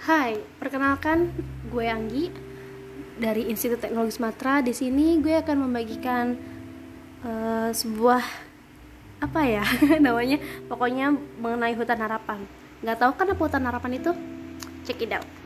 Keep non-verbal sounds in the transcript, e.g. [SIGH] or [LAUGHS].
Hai, perkenalkan gue Anggi dari Institut Teknologi Sumatera. Di sini gue akan membagikan uh, sebuah apa ya [LAUGHS] namanya, pokoknya mengenai hutan harapan. Gak tahu kenapa hutan harapan itu? Check it out.